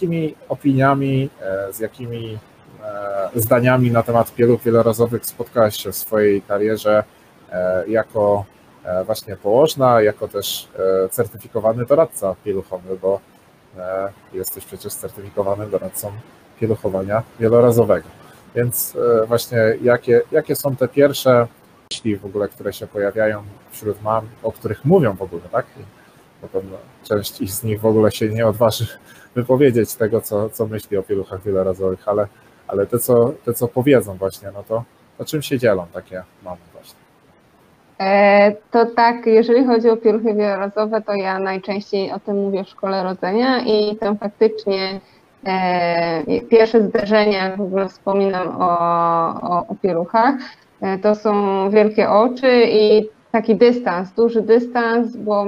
jakimi opiniami, z jakimi zdaniami na temat pieluch wielorazowych spotkałaś się w swojej karierze jako właśnie położna, jako też certyfikowany doradca pieluchowy, bo jesteś przecież certyfikowanym doradcą pieluchowania wielorazowego. Więc właśnie jakie, jakie są te pierwsze myśli w ogóle, które się pojawiają wśród mam, o których mówią w ogóle, tak? I potem część z nich w ogóle się nie odważy wypowiedzieć tego, co, co myśli o pieluchach wielorazowych, ale, ale te, co, te, co powiedzą właśnie, no to o czym się dzielą takie mamy właśnie. E, to tak, jeżeli chodzi o pieluchy wielorazowe, to ja najczęściej o tym mówię w szkole rodzenia i tam faktycznie e, pierwsze zderzenia w ogóle wspominam o, o, o pieluchach. E, to są wielkie oczy i taki dystans, duży dystans, bo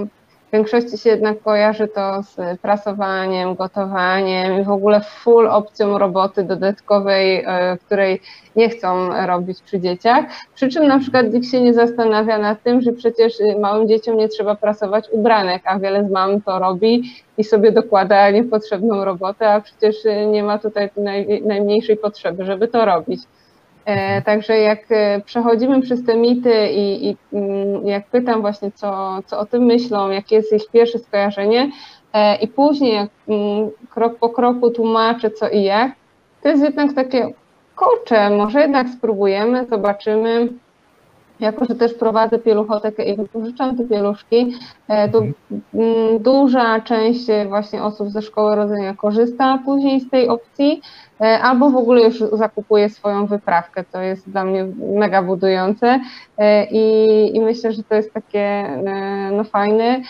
w większości się jednak kojarzy to z prasowaniem, gotowaniem i w ogóle full opcją roboty dodatkowej, e, której nie chcą robić przy dzieciach. Przy czym na przykład nikt się nie zastanawia nad tym, że przecież małym dzieciom nie trzeba prasować ubranek, a wiele z mam to robi i sobie dokłada niepotrzebną robotę, a przecież nie ma tutaj naj, najmniejszej potrzeby, żeby to robić. E, także jak e, przechodzimy przez te mity i, i mm, jak pytam właśnie, co, co o tym myślą, jakie jest ich pierwsze skojarzenie, e, i później jak mm, krok po kroku tłumaczę co i jak, to jest jednak takie, kurczę, może jednak spróbujemy, zobaczymy. Jako, że też prowadzę pieluchotekę i wypożyczam te pieluszki, to mhm. mm, duża część właśnie osób ze szkoły rodzenia korzysta później z tej opcji, E, albo w ogóle już zakupuje swoją wyprawkę. To jest dla mnie mega budujące e, i, i myślę, że to jest takie e, no fajne.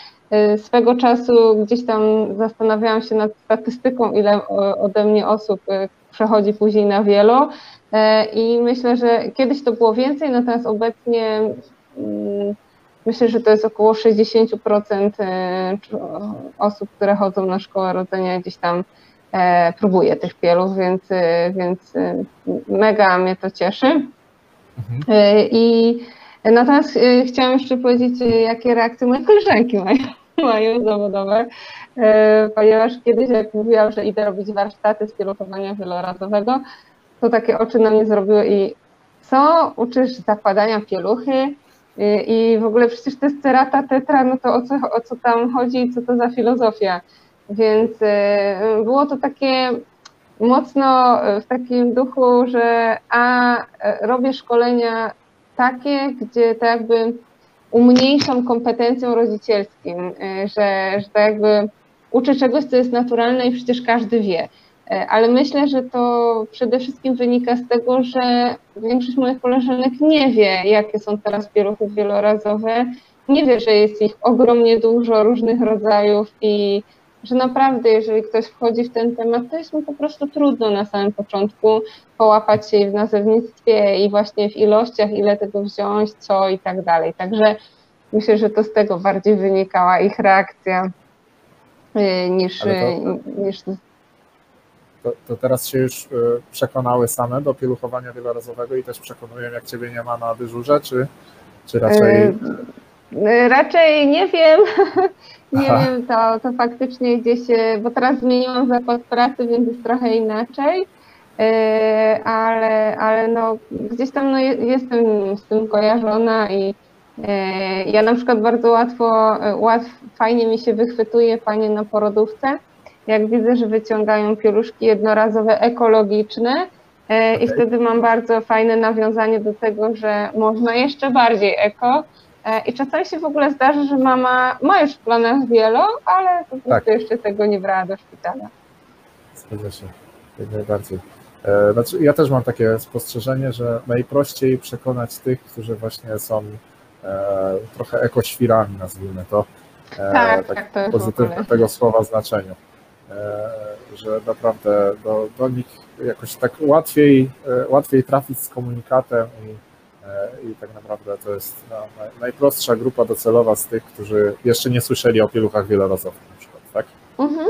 Swego czasu gdzieś tam zastanawiałam się nad statystyką, ile ode mnie osób przechodzi później na wielo i myślę, że kiedyś to było więcej, natomiast obecnie mm, myślę, że to jest około 60% osób, które chodzą na szkołę rodzenia gdzieś tam e, próbuję tych pieluch, więc, e, więc e, mega mnie to cieszy. Mhm. E, I natomiast chciałam jeszcze powiedzieć, jakie reakcje moje koleżanki mają, mają zawodowe, ponieważ kiedyś jak mówiłam, że idę robić warsztaty z pieluchowania wielorazowego, to takie oczy na mnie zrobiły i co, uczysz zakładania pieluchy? I w ogóle przecież to jest cerata tetra, no to o co, o co tam chodzi i co to za filozofia? Więc y, było to takie mocno w takim duchu, że a robię szkolenia takie, gdzie tak jakby umniejszam kompetencjom rodzicielskim, y, że, że tak jakby uczę czegoś, co jest naturalne i przecież każdy wie. Y, ale myślę, że to przede wszystkim wynika z tego, że większość moich koleżanek nie wie, jakie są teraz pieluchy wielorazowe, nie wie, że jest ich ogromnie dużo różnych rodzajów i że naprawdę, jeżeli ktoś wchodzi w ten temat, to jest mu po prostu trudno na samym początku połapać się w nazewnictwie i właśnie w ilościach, ile tego wziąć, co i tak dalej. Także myślę, że to z tego bardziej wynikała ich reakcja y, niż. To, niż... To, to, teraz się już y, przekonały same do pieluchowania wielorazowego i też przekonują, jak ciebie nie ma na dyżurze, czy, czy raczej. Y, raczej nie wiem. Nie Aha. wiem, to, to faktycznie gdzieś, bo teraz zmieniłam zakład pracy, więc jest trochę inaczej, e, ale, ale no, gdzieś tam no, jestem z tym kojarzona i e, ja na przykład bardzo łatwo, łatw, fajnie mi się wychwytuje panie na porodówce, jak widzę, że wyciągają pieluszki jednorazowe ekologiczne, okay. i wtedy mam bardzo fajne nawiązanie do tego, że można jeszcze bardziej eko, E, I czasami się w ogóle zdarzy, że mama ma już w planach wielo, ale po prostu tak. jeszcze tego nie brała do szpitala. Zgadza się, jak najbardziej. E, znaczy, ja też mam takie spostrzeżenie, że najprościej przekonać tych, którzy właśnie są e, trochę ekoświrami, nazwijmy to, e, tak, tak, tak pozytywne tego słowa znaczeniu. E, że naprawdę do, do nich jakoś tak łatwiej, e, łatwiej trafić z komunikatem i E, i tak naprawdę to jest no, najprostsza grupa docelowa z tych, którzy jeszcze nie słyszeli o pieluchach wielorazowych na przykład, tak? Mhm.